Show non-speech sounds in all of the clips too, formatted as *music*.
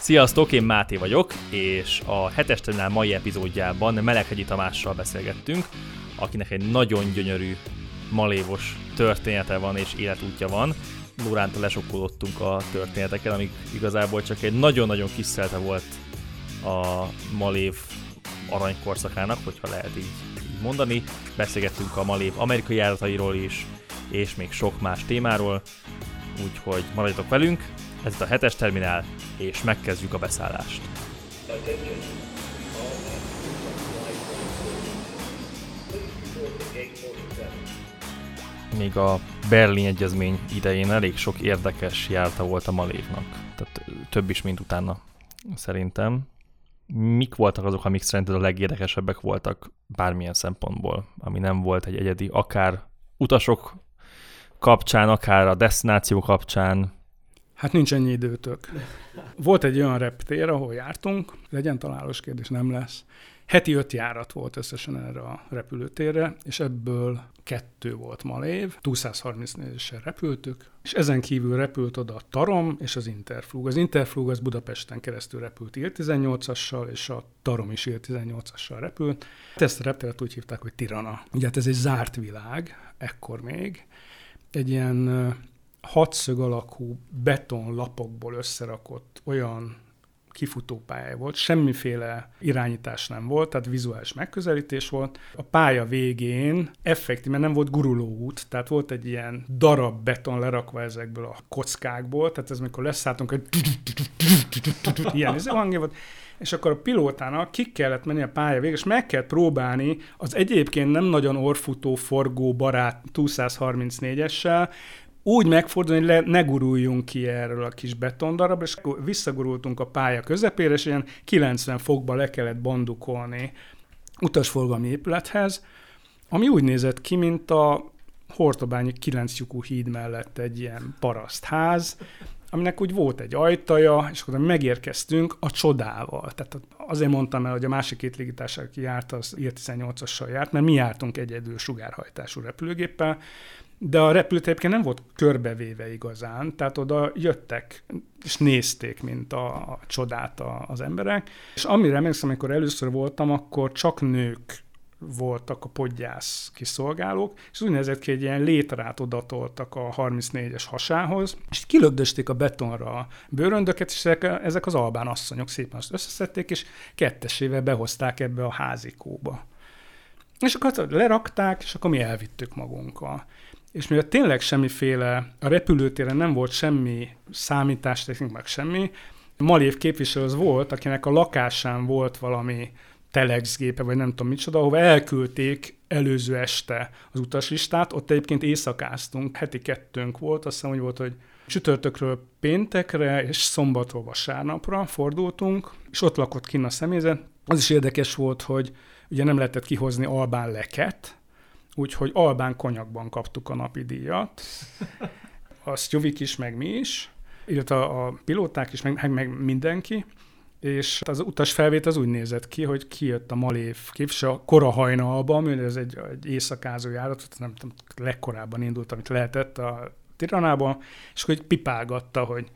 Sziasztok, én Máté vagyok, és a hetes terminál mai epizódjában Meleghegyi Tamással beszélgettünk, akinek egy nagyon gyönyörű malévos története van és életútja van. Lóránta lesokkolottunk a történeteken, amik igazából csak egy nagyon-nagyon kis szelte volt a malév aranykorszakának, hogyha lehet így, így mondani. Beszélgettünk a malév amerikai járatairól is, és még sok más témáról, úgyhogy maradjatok velünk, ez itt a hetes terminál, és megkezdjük a beszállást. Még a Berlin Egyezmény idején elég sok érdekes járta volt a Malévnak. Tehát több is, mint utána, szerintem. Mik voltak azok, amik szerinted a legérdekesebbek voltak bármilyen szempontból, ami nem volt egy egyedi, akár utasok kapcsán, akár a destináció kapcsán, Hát nincs ennyi időtök. Volt egy olyan reptér, ahol jártunk, legyen találós kérdés, nem lesz. Heti öt járat volt összesen erre a repülőtérre, és ebből kettő volt Malév, 234-essel repültük, és ezen kívül repült oda a Tarom és az Interflug. Az Interflug az Budapesten keresztül repült IL-18-assal, és a Tarom is IL-18-assal repült. Ezt a repteret úgy hívták, hogy Tirana. Ugye hát ez egy zárt világ, ekkor még. Egy ilyen hatszög alakú betonlapokból összerakott olyan kifutópálya volt, semmiféle irányítás nem volt, tehát vizuális megközelítés volt. A pálya végén effektív, mert nem volt guruló út, tehát volt egy ilyen darab beton lerakva ezekből a kockákból, tehát ez mikor leszálltunk, hogy *laughs* ilyen hangja volt, és akkor a pilótának ki kellett menni a pálya végig, és meg kellett próbálni az egyébként nem nagyon orfutó forgó barát 234-essel úgy megfordulni, hogy le, ne guruljunk ki erről a kis betondarabra, és visszagurultunk a pálya közepére, és ilyen 90 fokba le kellett bandukolni utasforgalmi épülethez, ami úgy nézett ki, mint a Hortobányi 9 lyukú híd mellett egy ilyen parasztház, aminek úgy volt egy ajtaja, és akkor megérkeztünk a csodával. Tehát azért mondtam el, hogy a másik két légitársaság, aki járt, az IR-18-assal járt, mert mi jártunk egyedül sugárhajtású repülőgéppel, de a repülőtér egyébként nem volt körbevéve igazán, tehát oda jöttek és nézték, mint a, a csodát a, az emberek. És amire emlékszem, amikor először voltam, akkor csak nők voltak a podgyász kiszolgálók, és úgy nézett ki, egy ilyen létrát odatoltak a 34-es hasához, és kilögdösték a betonra a bőröndöket, és ezek, ezek az albán asszonyok szépen azt összeszedték, és kettesével behozták ebbe a házikóba. És akkor lerakták, és akkor mi elvittük magunkkal és mivel tényleg semmiféle, a repülőtéren nem volt semmi számítástechnik, meg semmi, Malév képviselő az volt, akinek a lakásán volt valami telexgépe, vagy nem tudom micsoda, ahova elküldték előző este az utaslistát, ott egyébként éjszakáztunk, heti kettőnk volt, azt hiszem, hogy volt, hogy csütörtökről péntekre és szombatról vasárnapra fordultunk, és ott lakott kinn a személyzet. Az is érdekes volt, hogy ugye nem lehetett kihozni albán leket, úgyhogy albán konyakban kaptuk a napi díjat. Azt Jovik is, meg mi is, illetve a pilóták is, meg, meg mindenki. És az utas felvét az úgy nézett ki, hogy kijött a Malév képviselő a kora hajnalban, mert ez egy, egy éjszakázó járat, nem tudom, legkorábban indult, amit lehetett a Tiranában, és hogy pipálgatta, hogy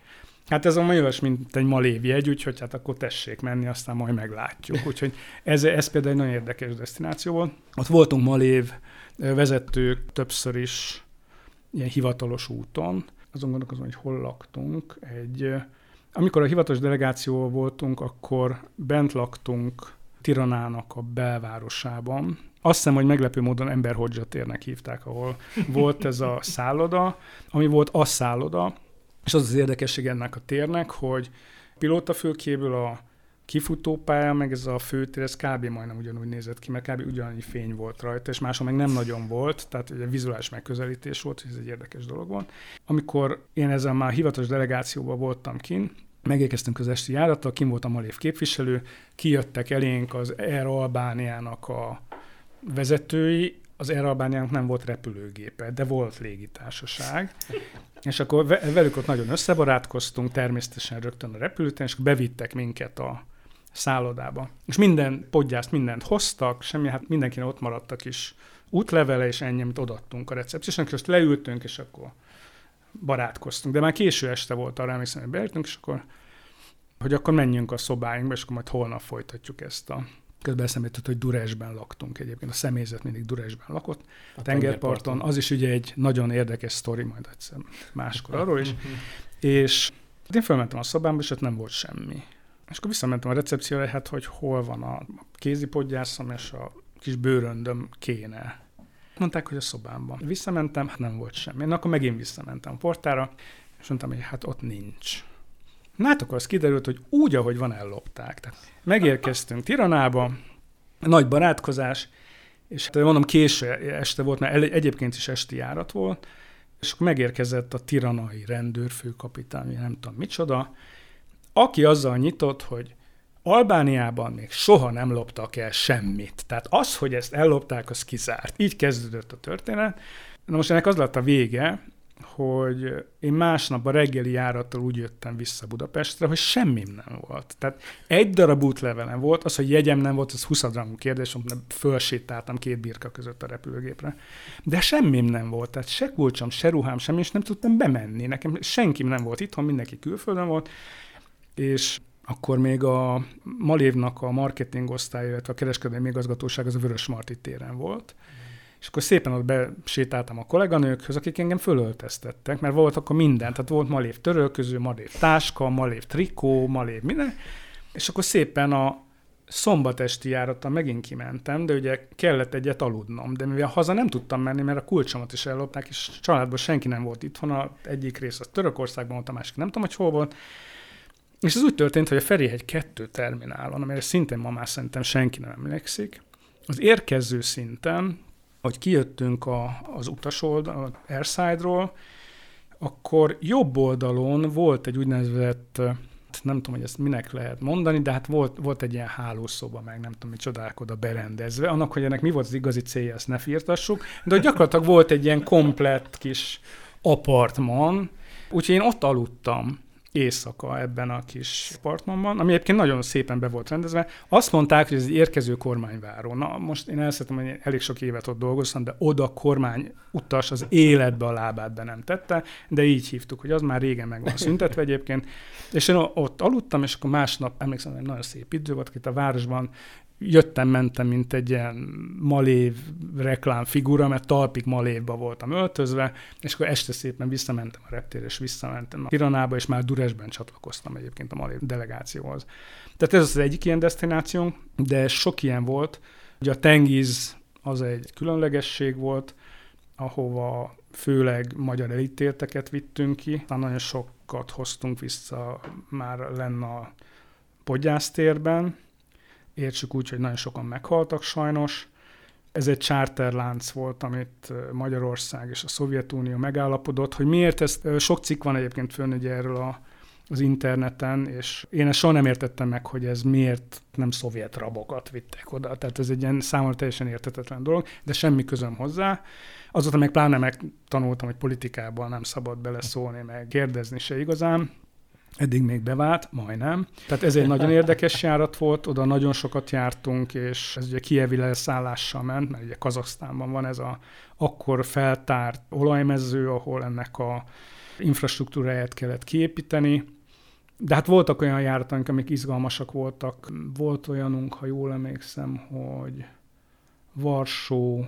Hát ez a olyas, mint egy malév jegy, úgyhogy hát akkor tessék menni, aztán majd meglátjuk. Úgyhogy ez, ez például egy nagyon érdekes destináció volt. Ott voltunk malév vezetők többször is ilyen hivatalos úton. Azon gondolkozom, hogy hol laktunk. Egy, amikor a hivatalos delegációval voltunk, akkor bent laktunk Tiranának a belvárosában. Azt hiszem, hogy meglepő módon Emberhodzsa térnek hívták, ahol volt ez a *laughs* szálloda, ami volt a szálloda, és az az érdekesség ennek a térnek, hogy pilótafülkéből a kifutópálya, meg ez a főtér, ez kb. majdnem ugyanúgy nézett ki, mert kb. ugyanannyi fény volt rajta, és máshol meg nem nagyon volt, tehát egy vizuális megközelítés volt, ez egy érdekes dolog volt. Amikor én ezzel már hivatalos delegációban voltam kin, megérkeztünk az esti járattal, kim volt a Malév képviselő, kijöttek elénk az Air Albániának a vezetői, az Air Albániának nem volt repülőgépe, de volt légitársaság, és akkor velük ott nagyon összebarátkoztunk, természetesen rögtön a repülőtéren, és bevittek minket a szállodába. És minden podgyászt, mindent hoztak, semmi, hát mindenkinek ott maradtak is útlevele, és ennyi, amit odaadtunk a recepciósnak, és leültünk, és akkor barátkoztunk. De már késő este volt arra, emlékszem, hogy beültünk, és akkor hogy akkor menjünk a szobáinkba, és akkor majd holnap folytatjuk ezt a Közben eszembe jutott, hogy Duresben laktunk egyébként. A személyzet mindig Duresben lakott. A tengerparton. Az is ugye egy nagyon érdekes sztori, majd egyszer máskor arról is. *laughs* és én felmentem a szobámba, és ott nem volt semmi. És akkor visszamentem a recepcióra, hát hogy hol van a kézipodgyászom és a kis bőröndöm kéne. Mondták, hogy a szobámban. Visszamentem, hát nem volt semmi. Na, akkor megint visszamentem a portára, és mondtam, hogy hát ott nincs. Na hát akkor az kiderült, hogy úgy, ahogy van, ellopták. Tehát megérkeztünk Tiranába, nagy barátkozás, és hát mondom, késő este volt, mert egyébként is esti járat volt, és akkor megérkezett a tiranai rendőrfőkapitány, nem tudom micsoda, aki azzal nyitott, hogy Albániában még soha nem loptak el semmit. Tehát az, hogy ezt ellopták, az kizárt. Így kezdődött a történet. Na most ennek az lett a vége, hogy én másnap a reggeli járattal úgy jöttem vissza Budapestre, hogy semmim nem volt. Tehát egy darab útlevelem volt, az, hogy jegyem nem volt, az 20 gramú kérdés, fölsétáltam két birka között a repülőgépre. De semmim nem volt, tehát se kulcsom, se ruhám, semmi, és nem tudtam bemenni. Nekem senkim nem volt itthon, mindenki külföldön volt, és akkor még a Malévnak a marketing osztály, illetve a kereskedelmi igazgatóság az a Vörös Marti téren volt. Mm és akkor szépen ott besétáltam a kolléganőkhöz, akik engem fölöltöztettek, mert volt akkor minden, tehát volt malév törölköző, malév táska, malév trikó, malév minden, és akkor szépen a szombat esti járattal megint kimentem, de ugye kellett egyet aludnom, de mivel haza nem tudtam menni, mert a kulcsomat is ellopták, és családban senki nem volt itthon, a egyik rész az Törökországban volt, a másik nem tudom, hogy hol volt, és ez úgy történt, hogy a Ferihegy kettő terminálon, amire szintén ma már szerintem senki nem emlékszik, az érkező szinten hogy kijöttünk a, az utasoldal, Airside-ról, akkor jobb oldalon volt egy úgynevezett, nem tudom, hogy ezt minek lehet mondani, de hát volt, volt egy ilyen hálószoba, meg nem tudom, mi csodák oda berendezve. Annak, hogy ennek mi volt az igazi célja, ezt ne firtassuk, de hogy gyakorlatilag volt egy ilyen komplett kis apartman, úgyhogy én ott aludtam éjszaka ebben a kis apartmanban, ami egyébként nagyon szépen be volt rendezve. Azt mondták, hogy ez egy érkező kormányváró. Na, most én elszettem, hogy elég sok évet ott dolgoztam, de oda kormány utas az életbe a lábát be nem tette, de így hívtuk, hogy az már régen meg van szüntetve egyébként. És én ott aludtam, és akkor másnap, emlékszem, hogy nagyon szép idő volt, itt a városban jöttem, mentem, mint egy ilyen malév reklámfigura, mert talpig malévba voltam öltözve, és akkor este szépen visszamentem a reptérre, és visszamentem a Tiranába, és már Duresben csatlakoztam egyébként a malév delegációhoz. Tehát ez az egyik ilyen destinációnk, de sok ilyen volt. Ugye a Tengiz az egy különlegesség volt, ahova főleg magyar elítélteket vittünk ki, aztán nagyon sokat hoztunk vissza már lenne a podgyásztérben, értsük úgy, hogy nagyon sokan meghaltak sajnos. Ez egy charterlánc volt, amit Magyarország és a Szovjetunió megállapodott, hogy miért ez, sok cikk van egyébként fönn ugye erről a, az interneten, és én ezt soha nem értettem meg, hogy ez miért nem szovjet rabokat vittek oda. Tehát ez egy ilyen számomra teljesen értetetlen dolog, de semmi közöm hozzá. Azóta meg pláne megtanultam, hogy politikában nem szabad beleszólni, meg kérdezni se igazán. Eddig még bevált, majdnem. Tehát ez egy nagyon érdekes járat volt, oda nagyon sokat jártunk, és ez ugye Kievi leszállással ment, mert ugye Kazaksztánban van ez a akkor feltárt olajmező, ahol ennek a infrastruktúráját kellett kiépíteni. De hát voltak olyan járataink, amik izgalmasak voltak. Volt olyanunk, ha jól emlékszem, hogy Varsó,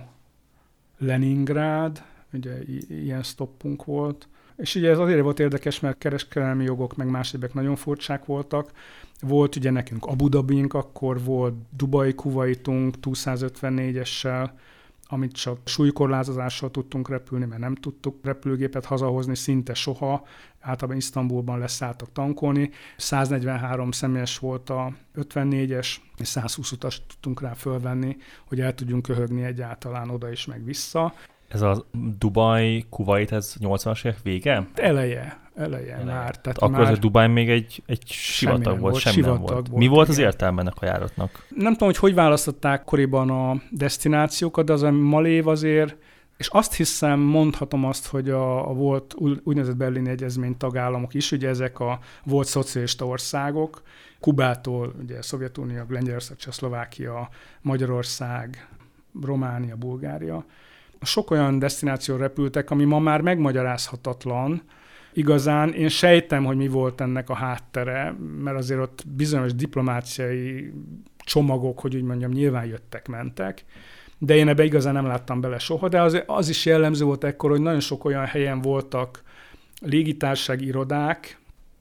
Leningrád, ugye ilyen stoppunk volt, és ugye ez azért volt érdekes, mert kereskedelmi jogok, meg más egyebek nagyon furcsák voltak. Volt ugye nekünk Abu Dhabink, akkor volt Dubai Kuwaitunk 254-essel, amit csak súlykorlátozással tudtunk repülni, mert nem tudtuk repülőgépet hazahozni szinte soha. Általában Isztambulban leszálltak tankolni. 143 személyes volt a 54-es, és 120 utas tudtunk rá fölvenni, hogy el tudjunk köhögni egyáltalán oda is, meg vissza. Ez a Dubai, Kuwait, ez 80-as évek vége? Eleje, eleje, eleje. már. Tehát Akkor már... ez a Dubai még egy, egy sivatag volt, semmi nem volt. volt. Mi volt igen. az értelme ennek a járatnak? Nem tudom, hogy hogy választották koriban a destinációkat, de az a Malév azért, és azt hiszem, mondhatom azt, hogy a, a volt úgynevezett berlini egyezmény tagállamok is, ugye ezek a volt szocialista országok, Kubától, ugye Szovjetunió, Lengyelország, Csehszlovákia, Magyarország, Románia, Bulgária, sok olyan destináció repültek, ami ma már megmagyarázhatatlan, igazán. Én sejtem, hogy mi volt ennek a háttere, mert azért ott bizonyos diplomáciai csomagok, hogy úgy mondjam, nyilván jöttek, mentek, de én ebbe igazán nem láttam bele soha, de az, az is jellemző volt ekkor, hogy nagyon sok olyan helyen voltak légitárság irodák,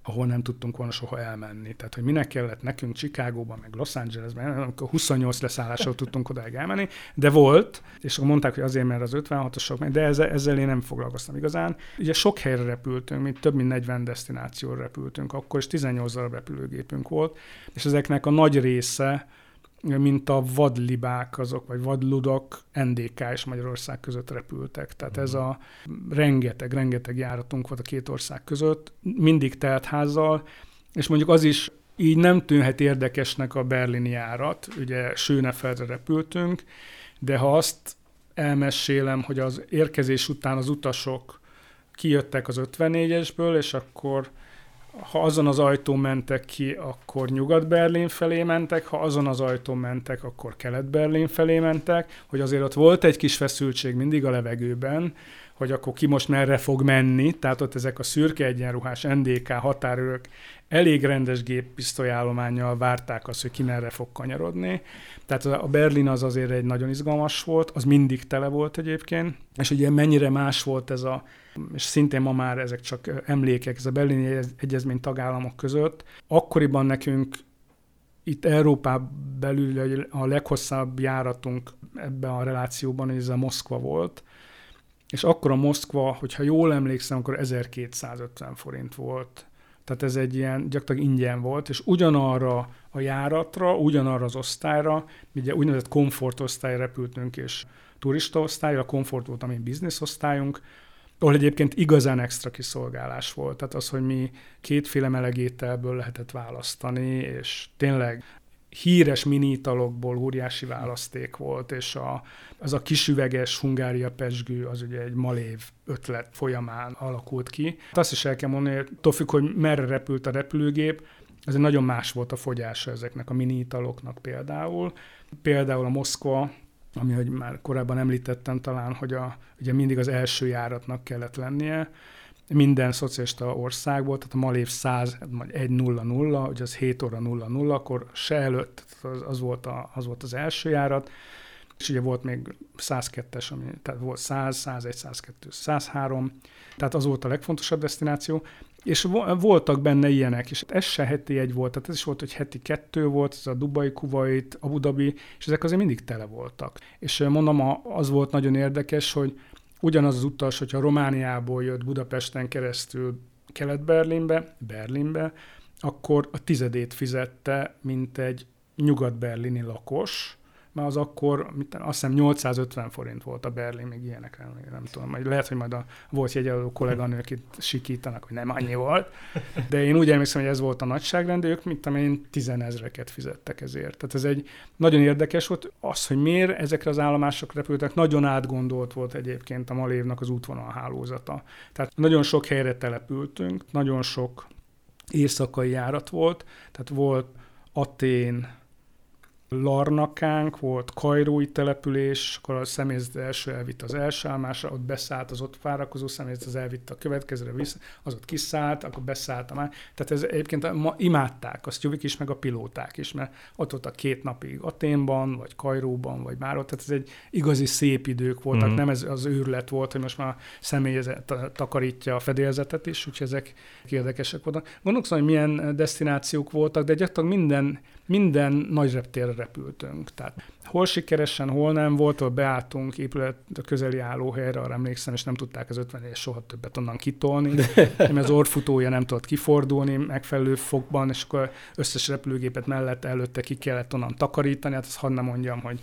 ahol nem tudtunk volna soha elmenni. Tehát, hogy minek kellett nekünk Chicagóban, meg Los Angelesben, amikor 28 leszállással tudtunk oda elmenni, de volt, és akkor mondták, hogy azért, mert az 56-osok, de ezzel, ezzel én nem foglalkoztam igazán. Ugye sok helyre repültünk, mint több mint 40 destinációra repültünk, akkor is 18 darab repülőgépünk volt, és ezeknek a nagy része mint a vadlibák azok, vagy vadludok NDK és Magyarország között repültek. Tehát ez a rengeteg, rengeteg járatunk volt a két ország között, mindig teltházzal, és mondjuk az is így nem tűnhet érdekesnek a berlini járat, ugye Schönefeldre repültünk, de ha azt elmesélem, hogy az érkezés után az utasok kijöttek az 54-esből, és akkor ha azon az ajtón mentek ki, akkor Nyugat-Berlin felé mentek, ha azon az ajtón mentek, akkor Kelet-Berlin felé mentek, hogy azért ott volt egy kis feszültség mindig a levegőben, hogy akkor ki most merre fog menni, tehát ott ezek a szürke egyenruhás NDK határőrök elég rendes géppisztolyállományjal várták azt, hogy ki merre fog kanyarodni. Tehát a Berlin az azért egy nagyon izgalmas volt, az mindig tele volt egyébként, és ugye mennyire más volt ez a és szintén ma már ezek csak emlékek, ez a berlini egyezmény tagállamok között. Akkoriban nekünk itt Európában belül a leghosszabb járatunk ebben a relációban, ez a Moszkva volt, és akkor a Moszkva, hogyha jól emlékszem, akkor 1250 forint volt. Tehát ez egy ilyen gyakorlatilag ingyen volt, és ugyanarra a járatra, ugyanarra az osztályra, ugye úgynevezett komfortosztály repültünk, és turista osztály, a komfort volt a mi bizniszosztályunk, ahol egyébként igazán extra kiszolgálás volt. Tehát az, hogy mi kétféle melegételből lehetett választani, és tényleg híres mini italokból óriási választék volt, és a, az a kisüveges Hungária pesgő, az ugye egy malév ötlet folyamán alakult ki. Azt is el kell mondani, hogy függ, hogy merre repült a repülőgép, egy nagyon más volt a fogyása ezeknek a mini italoknak például. Például a Moszkva ami, hogy már korábban említettem talán, hogy a, ugye mindig az első járatnak kellett lennie, minden szocialista országból, tehát a Malév 100, vagy 1 0 0, hogy az 7 óra 0 0, akkor se előtt, az, az, volt a, az volt az első járat, és ugye volt még 102-es, ami, tehát volt 100, 101, 102, 103, tehát az volt a legfontosabb destináció, és voltak benne ilyenek, és ez se heti egy volt, tehát ez is volt, hogy heti kettő volt, ez a Dubai, Kuwait, Abu Dhabi, és ezek azért mindig tele voltak. És mondom, az volt nagyon érdekes, hogy ugyanaz az utas, hogyha Romániából jött Budapesten keresztül Kelet-Berlinbe, Berlinbe, akkor a tizedét fizette, mint egy nyugat-berlini lakos, mert az akkor, mit, azt hiszem 850 forint volt a Berlin, még ilyenekre, nem, tudom, majd lehet, hogy majd a volt jegyelő kolléganők itt sikítanak, hogy nem annyi volt, de én úgy emlékszem, hogy ez volt a nagyságrend, ők, mint én, tizenezreket fizettek ezért. Tehát ez egy nagyon érdekes volt, az, hogy miért ezekre az állomások repültek, nagyon átgondolt volt egyébként a Malévnak az útvonalhálózata. Tehát nagyon sok helyre települtünk, nagyon sok éjszakai járat volt, tehát volt Atén, Larnakánk, volt Kajrói település, akkor a személyzet első elvitt az első állomásra, ott beszállt az ott várakozó személyzet, az elvitt a következőre, vissza, az ott kiszállt, akkor beszállt a már. Tehát ez egyébként ma imádták, azt Juvik is, meg a pilóták is, mert ott volt a két napig Aténban, vagy Kajróban, vagy már ott, tehát ez egy igazi szép idők voltak, mm-hmm. nem ez az őrület volt, hogy most már a személyzet takarítja a fedélzetet is, úgyhogy ezek érdekesek voltak. Gondolkozom, hogy milyen destinációk voltak, de gyakorlatilag minden minden nagy reptérre repültünk. Tehát hol sikeresen, hol nem volt, ahol beálltunk épület a közeli állóhelyre, arra emlékszem, és nem tudták az 50 és soha többet onnan kitolni, mert az orfutója nem tudott kifordulni megfelelő fokban, és akkor összes repülőgépet mellett előtte ki kellett onnan takarítani, hát azt hadd nem mondjam, hogy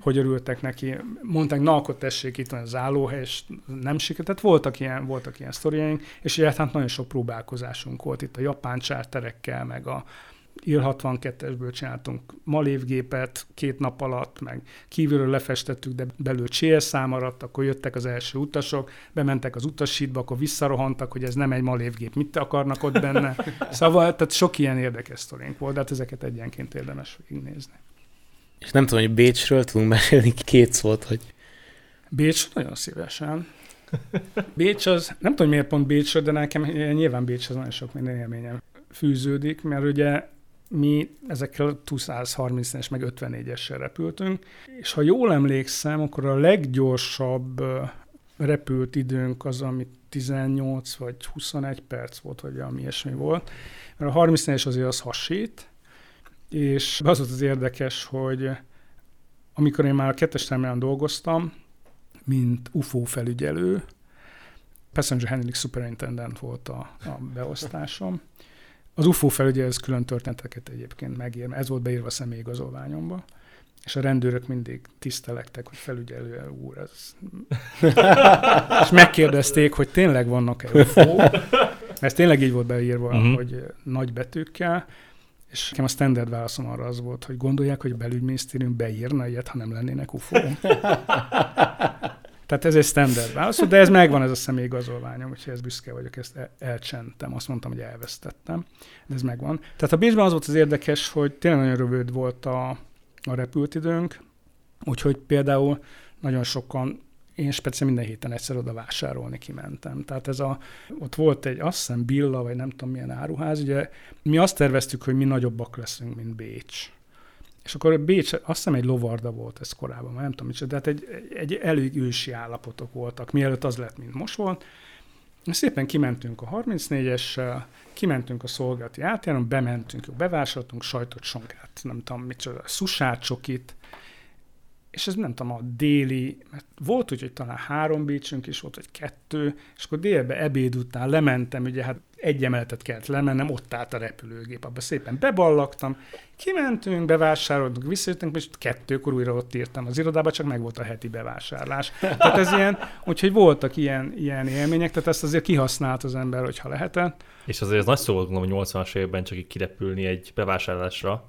hogy örültek neki. Mondták, na akkor tessék, itt van az állóhely, és nem sikerült. Tehát voltak ilyen, voltak ilyen sztoriaink, és hát nagyon sok próbálkozásunk volt itt a japán csárterekkel, meg a IL 62-esből csináltunk malévgépet két nap alatt, meg kívülről lefestettük, de belül CS szám maradt, akkor jöttek az első utasok, bementek az utasítba, akkor visszarohantak, hogy ez nem egy malévgép, mit akarnak ott benne. *laughs* Szóval, tehát sok ilyen érdekes sztorénk volt, de hát ezeket egyenként érdemes végignézni. És nem tudom, hogy Bécsről tudunk mesélni két szót, hogy... Bécs nagyon szívesen. Bécs az, nem tudom miért pont Bécs, de nekem nyilván Bécs az nagyon sok minden élményem fűződik, mert ugye mi ezekkel 230-es meg 54-essel repültünk, és ha jól emlékszem, akkor a leggyorsabb repült időnk az, ami 18 vagy 21 perc volt, vagy ami ilyesmi volt. Mert a 34-es azért az hasít, és az volt az érdekes, hogy amikor én már a kettes terminálon dolgoztam, mint UFO felügyelő, Passenger Handling Superintendent volt a, a beosztásom. Az UFO felügyelő ez külön történeteket egyébként megír, ez volt beírva a személyigazolványomba. És a rendőrök mindig tisztelektek, hogy felügyelő úr, ez... *laughs* és megkérdezték, hogy tényleg vannak-e UFO, mert tényleg így volt beírva, uh-huh. hogy nagy betűkkel, és nekem a standard válaszom arra az volt, hogy gondolják, hogy a belügyminisztérium beírna ilyet, ha nem lennének UFO. *laughs* Tehát ez egy standard válasz, de ez megvan, ez a személyigazolványom, úgyhogy ez büszke vagyok, ezt elcsentem, azt mondtam, hogy elvesztettem, de ez megvan. Tehát a Bécsben az volt az érdekes, hogy tényleg nagyon rövid volt a, a repült időnk, úgyhogy például nagyon sokan én speciál minden héten egyszer oda vásárolni kimentem. Tehát ez a, ott volt egy, azt hiszem Billa, vagy nem tudom milyen áruház, ugye mi azt terveztük, hogy mi nagyobbak leszünk, mint Bécs. És akkor Bécs, azt hiszem egy lovarda volt ez korábban, nem tudom micsoda, tehát egy, egy elég ősi állapotok voltak, mielőtt az lett, mint most volt. Szépen kimentünk a 34-essel, kimentünk a szolgálati átjáron, bementünk, bevásároltunk sajtot, sonkát, nem tudom micsoda, szusácsokit, és ez nem tudom, a déli, mert volt úgy, hogy talán három bécsünk is volt, vagy kettő, és akkor délbe ebéd után lementem, ugye hát egy emeletet kellett lemennem, ott állt a repülőgép, abba szépen beballagtam, kimentünk, bevásároltunk, visszajöttünk, és kettőkor újra ott írtam az irodába, csak meg volt a heti bevásárlás. Tehát ez ilyen, úgyhogy voltak ilyen, ilyen élmények, tehát ezt azért kihasznált az ember, hogyha lehetett. És azért ez nagy szó volt, hogy 80-as években csak így kirepülni egy bevásárlásra.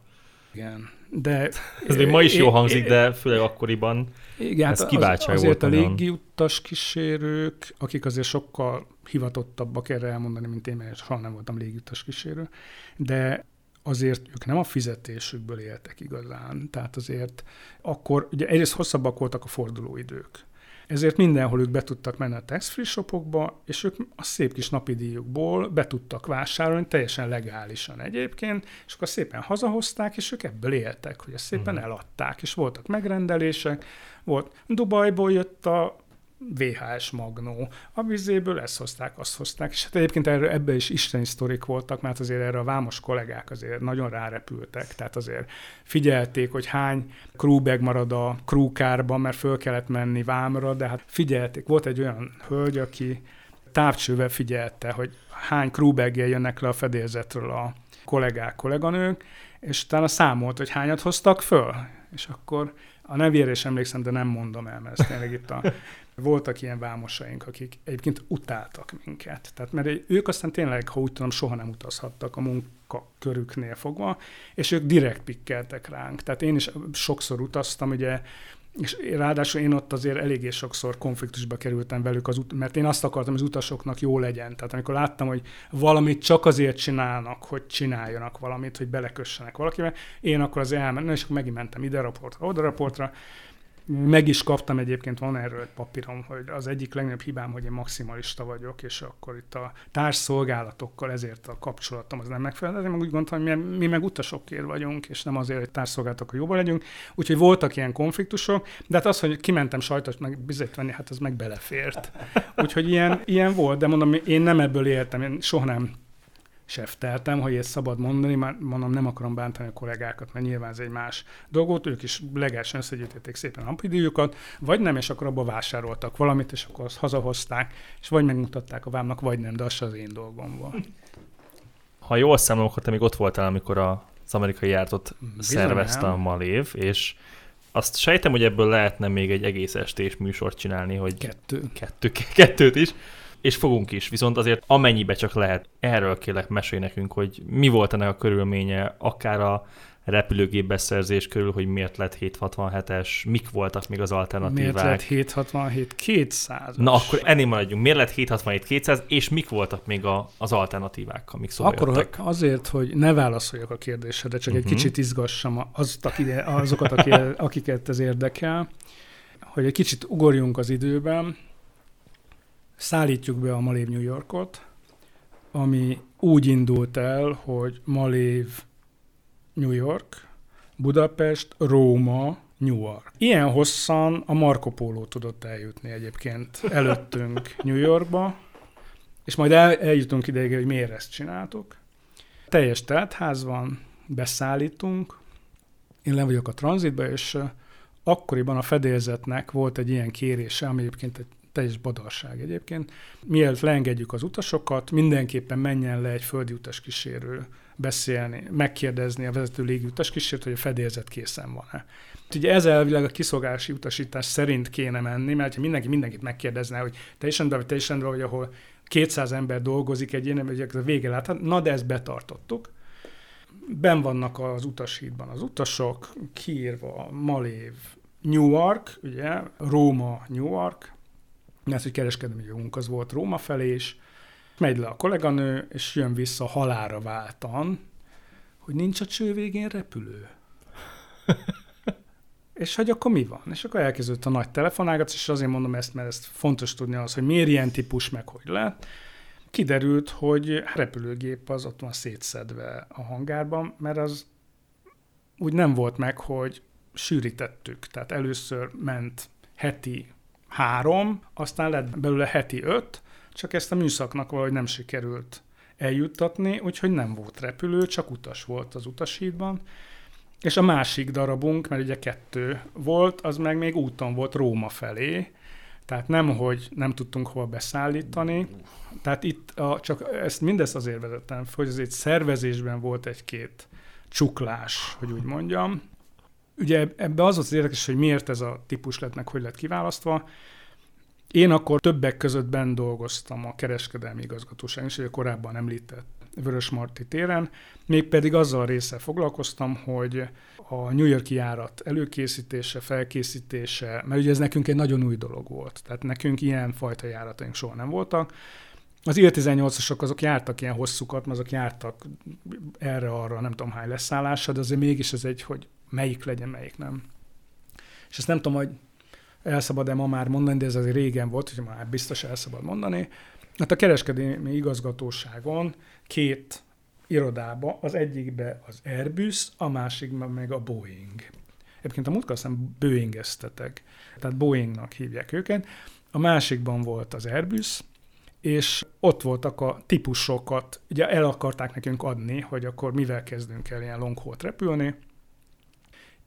Igen, de... Ez még ma is jó hangzik, de főleg akkoriban igen, ez hát kiváltság az, azért volt. a légiutas kísérők, akik azért sokkal hivatottabbak erre elmondani, mint én, mert soha nem voltam légiutas kísérő, de azért ők nem a fizetésükből éltek igazán. Tehát azért akkor, ugye egyrészt hosszabbak voltak a fordulóidők. Ezért mindenhol ők be tudtak menni a tax-free shopokba, és ők a szép kis napi díjukból be tudtak vásárolni, teljesen legálisan egyébként, és akkor szépen hazahozták, és ők ebből éltek, hogy ezt szépen uh-huh. eladták, és voltak megrendelések, volt Dubajból jött a VHS Magnó. A vizéből ezt hozták, azt hozták, és hát egyébként erről, ebbe is isteni sztorik voltak, mert azért erre a vámos kollégák azért nagyon rárepültek, tehát azért figyelték, hogy hány crewbag marad a crewkárban, mert föl kellett menni vámra, de hát figyelték. Volt egy olyan hölgy, aki távcsővel figyelte, hogy hány crewbag jönnek le a fedélzetről a kollégák, kolléganők, és utána számolt, hogy hányat hoztak föl, és akkor a nevére is emlékszem, de nem mondom el, mert ez tényleg itt a voltak ilyen vámosaink, akik egyébként utáltak minket. Tehát, mert ők aztán tényleg, ha úgy tudom, soha nem utazhattak a munkakörüknél fogva, és ők direkt pikkeltek ránk. Tehát én is sokszor utaztam, ugye és ráadásul én ott azért eléggé sokszor konfliktusba kerültem velük, az ut- mert én azt akartam, hogy az utasoknak jó legyen. Tehát amikor láttam, hogy valamit csak azért csinálnak, hogy csináljanak valamit, hogy belekössenek valakivel, én akkor azért elmentem, és akkor megint mentem ide raportra, oda raportra, meg is kaptam egyébként, van erről egy papírom, hogy az egyik legnagyobb hibám, hogy én maximalista vagyok, és akkor itt a társszolgálatokkal ezért a kapcsolatom az nem megfelelő. Én meg úgy gondoltam, hogy mi, meg utasokért vagyunk, és nem azért, hogy társszolgálatokkal jobban legyünk. Úgyhogy voltak ilyen konfliktusok, de hát az, hogy kimentem sajtot meg bizonyít venni, hát az meg belefért. Úgyhogy ilyen, ilyen volt, de mondom, én nem ebből éltem, én soha nem sefteltem, hogy ezt szabad mondani, már mondom, nem akarom bántani a kollégákat, mert nyilván ez egy más dolgot, ők is legálisan összegyűjtették szépen a napidíjukat, vagy nem, és akkor abba vásároltak valamit, és akkor azt hazahozták, és vagy megmutatták a vámnak, vagy nem, de az az én dolgom volt. Ha jól számolok, te még ott voltál, amikor az amerikai jártot szervezte a Malév, és azt sejtem, hogy ebből lehetne még egy egész estés műsort csinálni, hogy kettő. Kettő, kettőt is és fogunk is, viszont azért amennyibe csak lehet, erről kérlek mesélj nekünk, hogy mi volt ennek a körülménye, akár a repülőgép beszerzés körül, hogy miért lett 767-es, mik voltak még az alternatívák. Miért lett 767 200 Na akkor ennél maradjunk. Miért lett 767 200 és mik voltak még a, az alternatívák, amik szóba Akkor jöttek? azért, hogy ne válaszoljak a kérdésedre, csak uh-huh. egy mhm. kicsit izgassam azokat, azokat akiket ez érdekel, hogy egy kicsit ugorjunk az időben, szállítjuk be a Malév New Yorkot, ami úgy indult el, hogy Malév New York, Budapest, Róma, Newark. Ilyen hosszan a Marco Polo tudott eljutni egyébként előttünk *laughs* New Yorkba, és majd el, eljutunk ideig, hogy miért ezt csináltuk. Teljes teltház van, beszállítunk, én le vagyok a tranzitba, és akkoriban a fedélzetnek volt egy ilyen kérése, ami egyébként egy teljes badarság egyébként. Mielőtt leengedjük az utasokat, mindenképpen menjen le egy földi utaskísérő beszélni, megkérdezni a vezető légi utaskísérőt, hogy a fedélzet készen van-e. Ugye ez elvileg a kiszolgálási utasítás szerint kéne menni, mert mindenki mindenkit megkérdezne, hogy teljesen vagy teljesen vagy, ahol 200 ember dolgozik egy ilyen, hogy a vége láthat, na de ezt betartottuk. Ben vannak az utasítban az utasok, kiírva Malév, Newark, ugye, Róma, Newark, mert hogy kereskedelmi jogunk az volt Róma felé is, megy le a kolléganő, és jön vissza halára váltan, hogy nincs a cső végén repülő. *laughs* és hogy akkor mi van? És akkor elkezdődött a nagy telefonágat, és azért mondom ezt, mert ezt fontos tudni az, hogy miért ilyen típus, meg hogy lett. Kiderült, hogy repülőgép az ott van szétszedve a hangárban, mert az úgy nem volt meg, hogy sűrítettük. Tehát először ment heti három, aztán lett belőle heti öt, csak ezt a műszaknak valahogy nem sikerült eljuttatni, úgyhogy nem volt repülő, csak utas volt az utasítban. És a másik darabunk, mert ugye kettő volt, az meg még úton volt Róma felé, tehát nem, hogy nem tudtunk hova beszállítani, tehát itt a, csak ezt mindezt azért vezettem, hogy azért szervezésben volt egy-két csuklás, hogy úgy mondjam, Ugye ebbe az az érdekes, hogy miért ez a típus lett meg, hogy lett kiválasztva. Én akkor többek között benn dolgoztam a kereskedelmi igazgatóság is, hogy a korábban említett Vörös Marti téren, mégpedig azzal a résszel foglalkoztam, hogy a New Yorki járat előkészítése, felkészítése, mert ugye ez nekünk egy nagyon új dolog volt, tehát nekünk ilyen fajta járataink soha nem voltak. Az IL-18-asok azok jártak ilyen hosszúkat, azok jártak erre-arra, nem tudom hány leszállása, de azért mégis ez egy, hogy melyik legyen, melyik nem. És ezt nem tudom, hogy elszabad-e ma már mondani, de ez azért régen volt, hogy már biztos elszabad mondani. Hát a kereskedelmi igazgatóságon két irodába, az egyikbe az Airbus, a másikban meg a Boeing. Egyébként a múltkor aztán Boeing-eztetek, tehát Boeingnak hívják őket. A másikban volt az Airbus, és ott voltak a típusokat, ugye el akarták nekünk adni, hogy akkor mivel kezdünk el ilyen long repülni,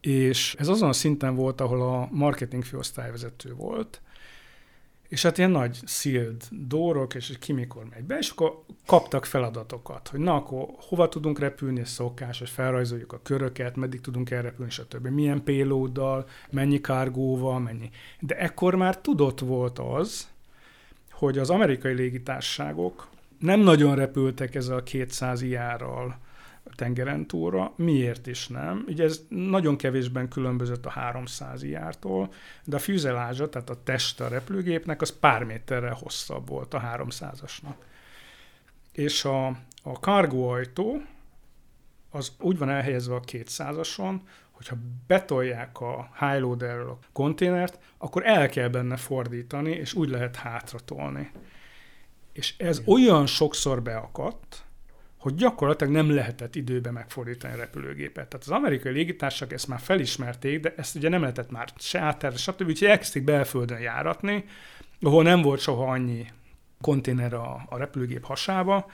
és ez azon a szinten volt, ahol a marketing főosztályvezető volt, és hát ilyen nagy sealed dórok, és ki mikor megy be, és akkor kaptak feladatokat, hogy na, akkor hova tudunk repülni, ez szokás, hogy felrajzoljuk a köröket, meddig tudunk elrepülni, stb. Milyen payloaddal, mennyi kárgóval, mennyi. De ekkor már tudott volt az, hogy az amerikai légitárságok nem nagyon repültek ezzel a 200 járral, tengeren túlra. Miért is nem? Ugye ez nagyon kevésben különbözött a 300 jártól, de a füzelázsa, tehát a teste a repülőgépnek, az pár méterrel hosszabb volt a 300-asnak. És a, a cargo ajtó, az úgy van elhelyezve a 200-ason, hogyha betolják a high loaderről a konténert, akkor el kell benne fordítani, és úgy lehet hátratolni. És ez olyan sokszor beakadt, hogy gyakorlatilag nem lehetett időben megfordítani a repülőgépet. Tehát az amerikai légitársak ezt már felismerték, de ezt ugye nem lehetett már se átterre, stb. Úgyhogy elkezdték belföldön járatni, ahol nem volt soha annyi konténer a, a repülőgép hasába.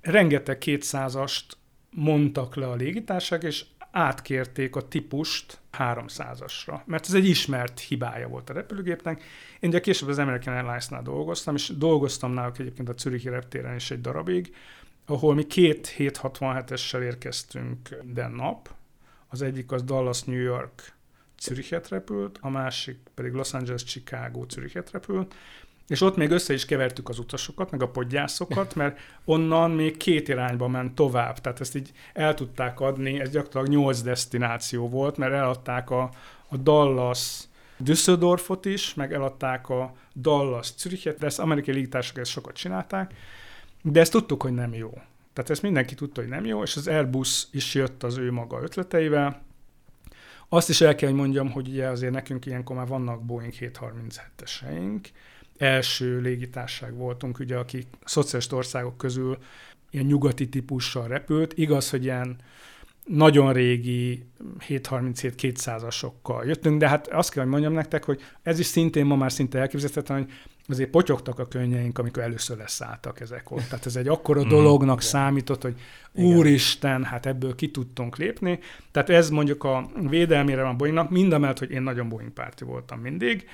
Rengeteg 200-ast mondtak le a légitársak, és átkérték a típust 300-asra, mert ez egy ismert hibája volt a repülőgépnek. Én ugye később az American Airlines-nál dolgoztam, és dolgoztam náluk egyébként a Zürichi reptéren is egy darabig, ahol mi két 767-essel érkeztünk den nap. Az egyik az Dallas, New York, Zürichet repült, a másik pedig Los Angeles, Chicago, Zürichet repült, és ott még össze is kevertük az utasokat, meg a podgyászokat, mert onnan még két irányba ment tovább. Tehát ezt így el tudták adni, ez gyakorlatilag nyolc destináció volt, mert eladták a, a Dallas Düsseldorfot is, meg eladták a Dallas Zürichet, de ezt amerikai légitársak ezt sokat csinálták, de ezt tudtuk, hogy nem jó. Tehát ezt mindenki tudta, hogy nem jó, és az Airbus is jött az ő maga ötleteivel. Azt is el kell, hogy mondjam, hogy ugye azért nekünk ilyenkor már vannak Boeing 737-eseink, első légitárság voltunk, ugye, akik szociális országok közül ilyen nyugati típussal repült. Igaz, hogy ilyen nagyon régi 737-200-asokkal jöttünk, de hát azt kell, hogy mondjam nektek, hogy ez is szintén ma már szinte elképzelhetetlen, hogy azért potyogtak a könnyeink, amikor először leszálltak ezek ott. Tehát ez egy akkora mhm. dolognak számított, hogy úristen, hát ebből ki tudtunk lépni. Tehát ez mondjuk a védelmére van Boeingnak, mindamellett, hogy én nagyon Boeing párti voltam mindig,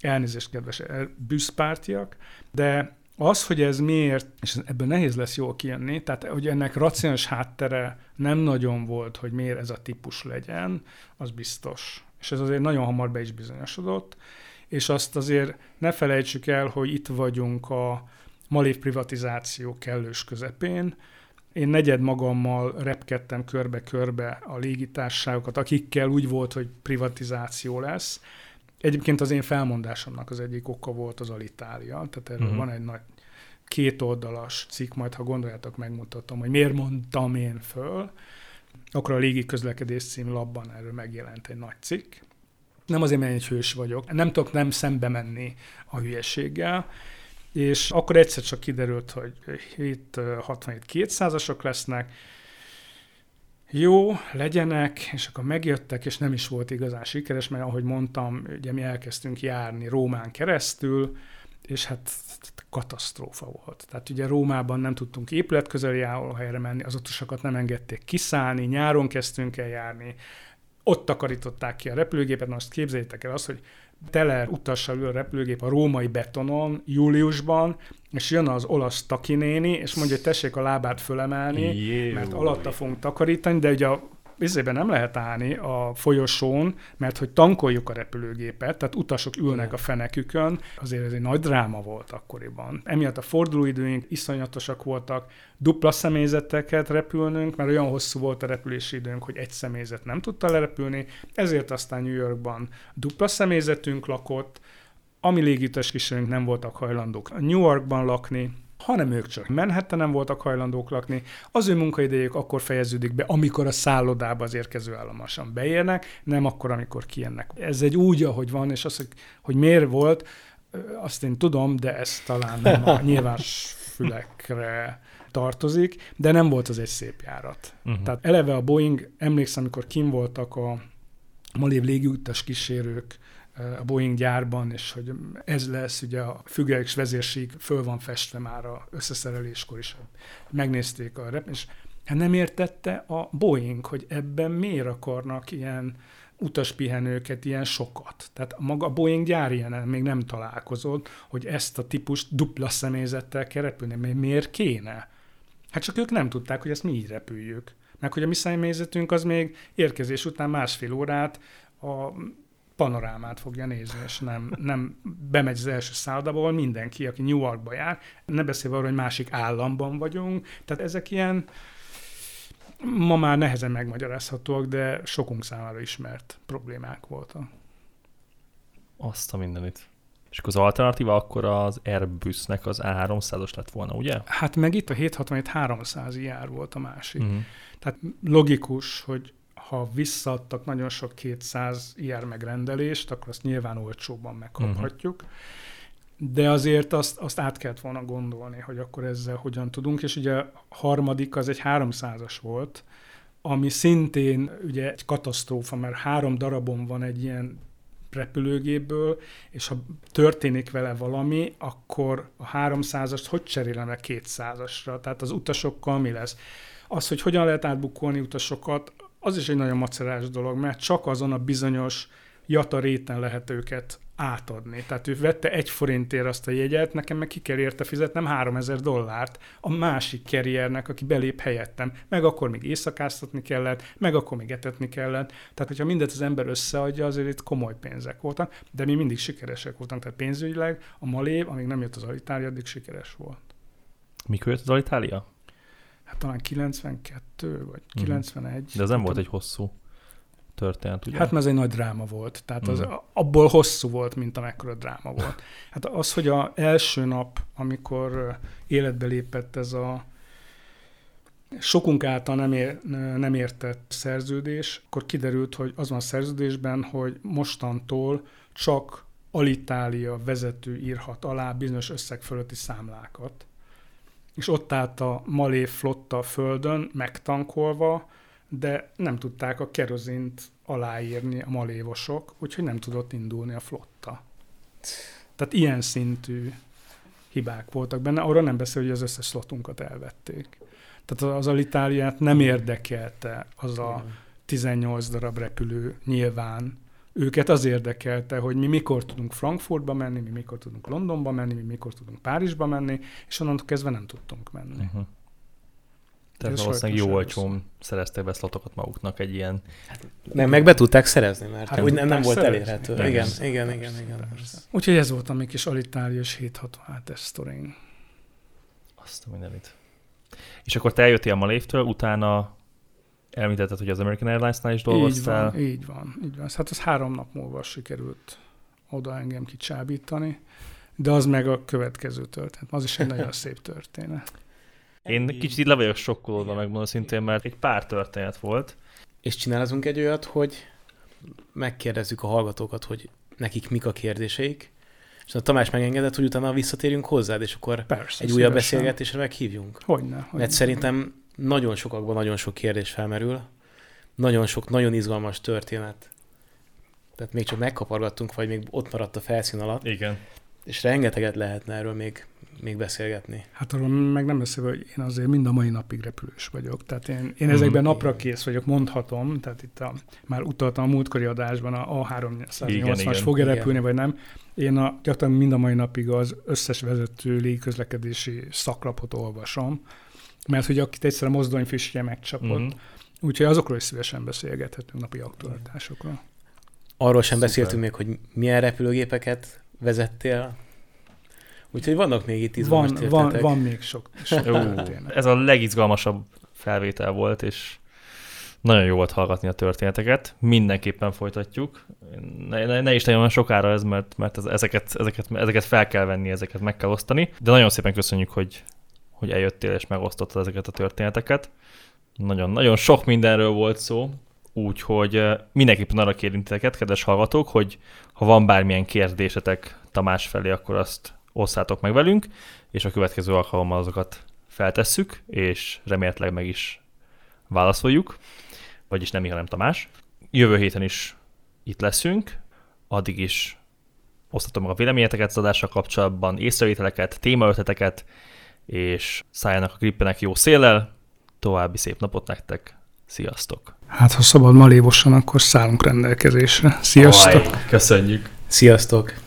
elnézést kedves büszpártiak, de az, hogy ez miért, és ebből nehéz lesz jól kijönni, tehát hogy ennek racionális háttere nem nagyon volt, hogy miért ez a típus legyen, az biztos. És ez azért nagyon hamar be is bizonyosodott, és azt azért ne felejtsük el, hogy itt vagyunk a malév privatizáció kellős közepén, én negyed magammal repkedtem körbe-körbe a légitársaságokat, akikkel úgy volt, hogy privatizáció lesz, Egyébként az én felmondásomnak az egyik oka volt az Alitália, tehát erről uh-huh. van egy nagy két oldalas cikk, majd ha gondoljátok, megmutatom, hogy miért mondtam én föl. Akkor a légi közlekedés cím labban erről megjelent egy nagy cikk. Nem azért, mert egy hős vagyok, nem tudok nem szembe menni a hülyeséggel, és akkor egyszer csak kiderült, hogy 767 200-asok lesznek, jó, legyenek, és akkor megjöttek, és nem is volt igazán sikeres, mert ahogy mondtam, ugye mi elkezdtünk járni Rómán keresztül, és hát katasztrófa volt. Tehát ugye Rómában nem tudtunk épületközeli helyre menni, az utasokat nem engedték kiszállni, nyáron kezdtünk el járni, ott takarították ki a repülőgépet, most képzeljétek el azt, hogy tele utassal ül a repülőgép a római betonon júliusban, és jön az olasz takinéni, és mondja, hogy tessék a lábát fölemelni, Jé, mert alatta fogunk takarítani, de ugye a vizében nem lehet állni a folyosón, mert hogy tankoljuk a repülőgépet, tehát utasok ülnek a fenekükön, azért ez egy nagy dráma volt akkoriban. Emiatt a fordulóidőink iszonyatosak voltak, dupla személyzeteket repülnünk, mert olyan hosszú volt a repülési időnk, hogy egy személyzet nem tudta lerepülni, ezért aztán New Yorkban dupla személyzetünk lakott, ami légitas kísérőnk nem voltak hajlandók New Yorkban lakni, hanem ők csak Manhattan nem voltak hajlandók lakni. Az ő munkaidejük akkor fejeződik be, amikor a szállodába az érkező állomásan beérnek, nem akkor, amikor kijönnek. Ez egy úgy, ahogy van, és az, hogy, hogy miért volt, azt én tudom, de ez talán nem a *laughs* nyilvános fülekre tartozik, de nem volt az egy szép járat. Uh-huh. Tehát eleve a Boeing, emlékszem, amikor kim voltak a malév légiutas kísérők a Boeing gyárban, és hogy ez lesz, ugye a függeléks vezérség föl van festve már a összeszereléskor is. Megnézték a rep, és hát nem értette a Boeing, hogy ebben miért akarnak ilyen utaspihenőket, ilyen sokat. Tehát maga a Boeing gyár ilyen még nem találkozott, hogy ezt a típust dupla személyzettel kell repülni. Miért kéne? Hát csak ők nem tudták, hogy ezt mi így repüljük. Meg hogy a mi személyzetünk az még érkezés után másfél órát a panorámát fogja nézni, és nem, nem bemegy az első szállodából mindenki, aki New Yorkba jár, ne beszélve arról, hogy másik államban vagyunk. Tehát ezek ilyen ma már nehezen megmagyarázhatóak, de sokunk számára ismert problémák voltak. Azt a mindenit. És akkor az alternatíva akkor az Airbusnek az A300-os lett volna, ugye? Hát meg itt a 767 300 jár volt a másik. Uh-huh. Tehát logikus, hogy ha visszaadtak nagyon sok 200 IR megrendelést, akkor azt nyilván olcsóban megkaphatjuk. Uh-huh. De azért azt, azt át kellett volna gondolni, hogy akkor ezzel hogyan tudunk, és ugye a harmadik az egy 300-as volt, ami szintén ugye egy katasztrófa, mert három darabon van egy ilyen repülőgépből, és ha történik vele valami, akkor a 300-ast hogy cserélem le 200-asra? Tehát az utasokkal mi lesz? Az, hogy hogyan lehet átbukolni utasokat, az is egy nagyon macerás dolog, mert csak azon a bizonyos jata réten lehet őket átadni. Tehát ő vette egy forintért azt a jegyet, nekem meg ki kell érte fizetnem 3000 dollárt a másik keriernek, aki belép helyettem. Meg akkor még éjszakáztatni kellett, meg akkor még etetni kellett. Tehát, hogyha mindet az ember összeadja, azért itt komoly pénzek voltak, de mi mindig sikeresek voltunk. Tehát pénzügyileg a Malév, amíg nem jött az Alitália, addig sikeres volt. Mikor jött az Alitália? Hát talán 92 vagy 91. Mhm. De ez nem volt egy hosszú történet, ugye? Hát mert ez egy nagy dráma volt. Tehát az, uh-huh. abból hosszú volt, mint amekkora dráma volt. *laughs* Hát az, hogy az első nap, amikor életbe lépett ez a sokunk által nem, ér, nem értett szerződés, akkor kiderült, hogy az van a szerződésben, hogy mostantól csak Alitália vezető írhat alá bizonyos összeg fölötti számlákat. És ott állt a Malé flotta a földön, megtankolva, de nem tudták a kerozint aláírni a malévosok, úgyhogy nem tudott indulni a flotta. Tehát ilyen szintű hibák voltak benne. Arra nem beszél, hogy az összes slotunkat elvették. Tehát az Alitáliát nem érdekelte az a 18 darab repülő nyilván. Őket az érdekelte, hogy mi mikor tudunk Frankfurtba menni, mi mikor tudunk Londonba menni, mi mikor tudunk Párizsba menni, és onnantól kezdve nem tudtunk menni. Uh-huh. Tehát valószínűleg jó olcsón szereztek be szlotokat maguknak egy ilyen... Hát, nem, meg be tudták szerezni, mert hát, úgy nem, nem volt elérhető. Igen, igen, igen, igen, igen. Úgyhogy ez volt a mi kis alitálius 767-es sztoring. Azt a mindenit. És akkor te eljöttél a Malévtől, utána elmítetted, hogy az American Airlines-nál is dolgoztál. Így van, így van, így van. Hát az három nap múlva sikerült oda engem kicsábítani, de az meg a következő történet. Az is egy nagyon *laughs* szép történet. Én kicsit így le vagyok sokkolódva, megmondom szintén, mert egy pár történet volt. És csinálunk egy olyat, hogy megkérdezzük a hallgatókat, hogy nekik mik a kérdéseik, és a Tamás megengedett, hogy utána visszatérjünk hozzád, és akkor Persze, egy újabb beszélgetésre meghívjunk. Hogyne, hogyne. Mert szerintem nagyon sokakban nagyon sok kérdés felmerül, nagyon sok, nagyon izgalmas történet. Tehát még csak megkapargattunk, vagy még ott maradt a felszín alatt. Igen. És rengeteget lehetne erről még még beszélgetni. Hát arról meg nem beszélve, hogy én azért mind a mai napig repülős vagyok. Tehát én, én ezekben mm, napra kész vagyok, mondhatom, tehát itt a, már utaltam a múltkori adásban a A380-as fog-e repülni, vagy nem. Én a, gyakorlatilag mind a mai napig az összes vezető légközlekedési szaklapot olvasom, mert hogy akit egyszer a mozdonyfisje megcsapott, mm. úgyhogy azokról is szívesen beszélgethetünk napi aktualitásokról. Arról sem Szuper. beszéltünk még, hogy milyen repülőgépeket vezettél, Úgyhogy vannak még itt izgalmas van, van, van még sok, sok Ez a legizgalmasabb felvétel volt, és nagyon jó volt hallgatni a történeteket. Mindenképpen folytatjuk. Ne, ne, ne is nagyon sokára ez, mert, mert ez, ezeket, ezeket, ezeket fel kell venni, ezeket meg kell osztani. De nagyon szépen köszönjük, hogy, hogy eljöttél és megosztottad ezeket a történeteket. Nagyon, nagyon sok mindenről volt szó, úgyhogy mindenképpen arra kérünk titeket, kedves hallgatók, hogy ha van bármilyen kérdésetek Tamás felé, akkor azt osszátok meg velünk, és a következő alkalommal azokat feltesszük, és remélhetőleg meg is válaszoljuk, vagyis nem Miha, nem Tamás. Jövő héten is itt leszünk, addig is osztatom meg a véleményeteket az adással kapcsolatban, észrevételeket, témaötleteket, és szálljanak a grippenek jó széllel. További szép napot nektek, sziasztok! Hát, ha szabad malévosan, akkor szállunk rendelkezésre. Sziasztok! Aj, köszönjük! Sziasztok!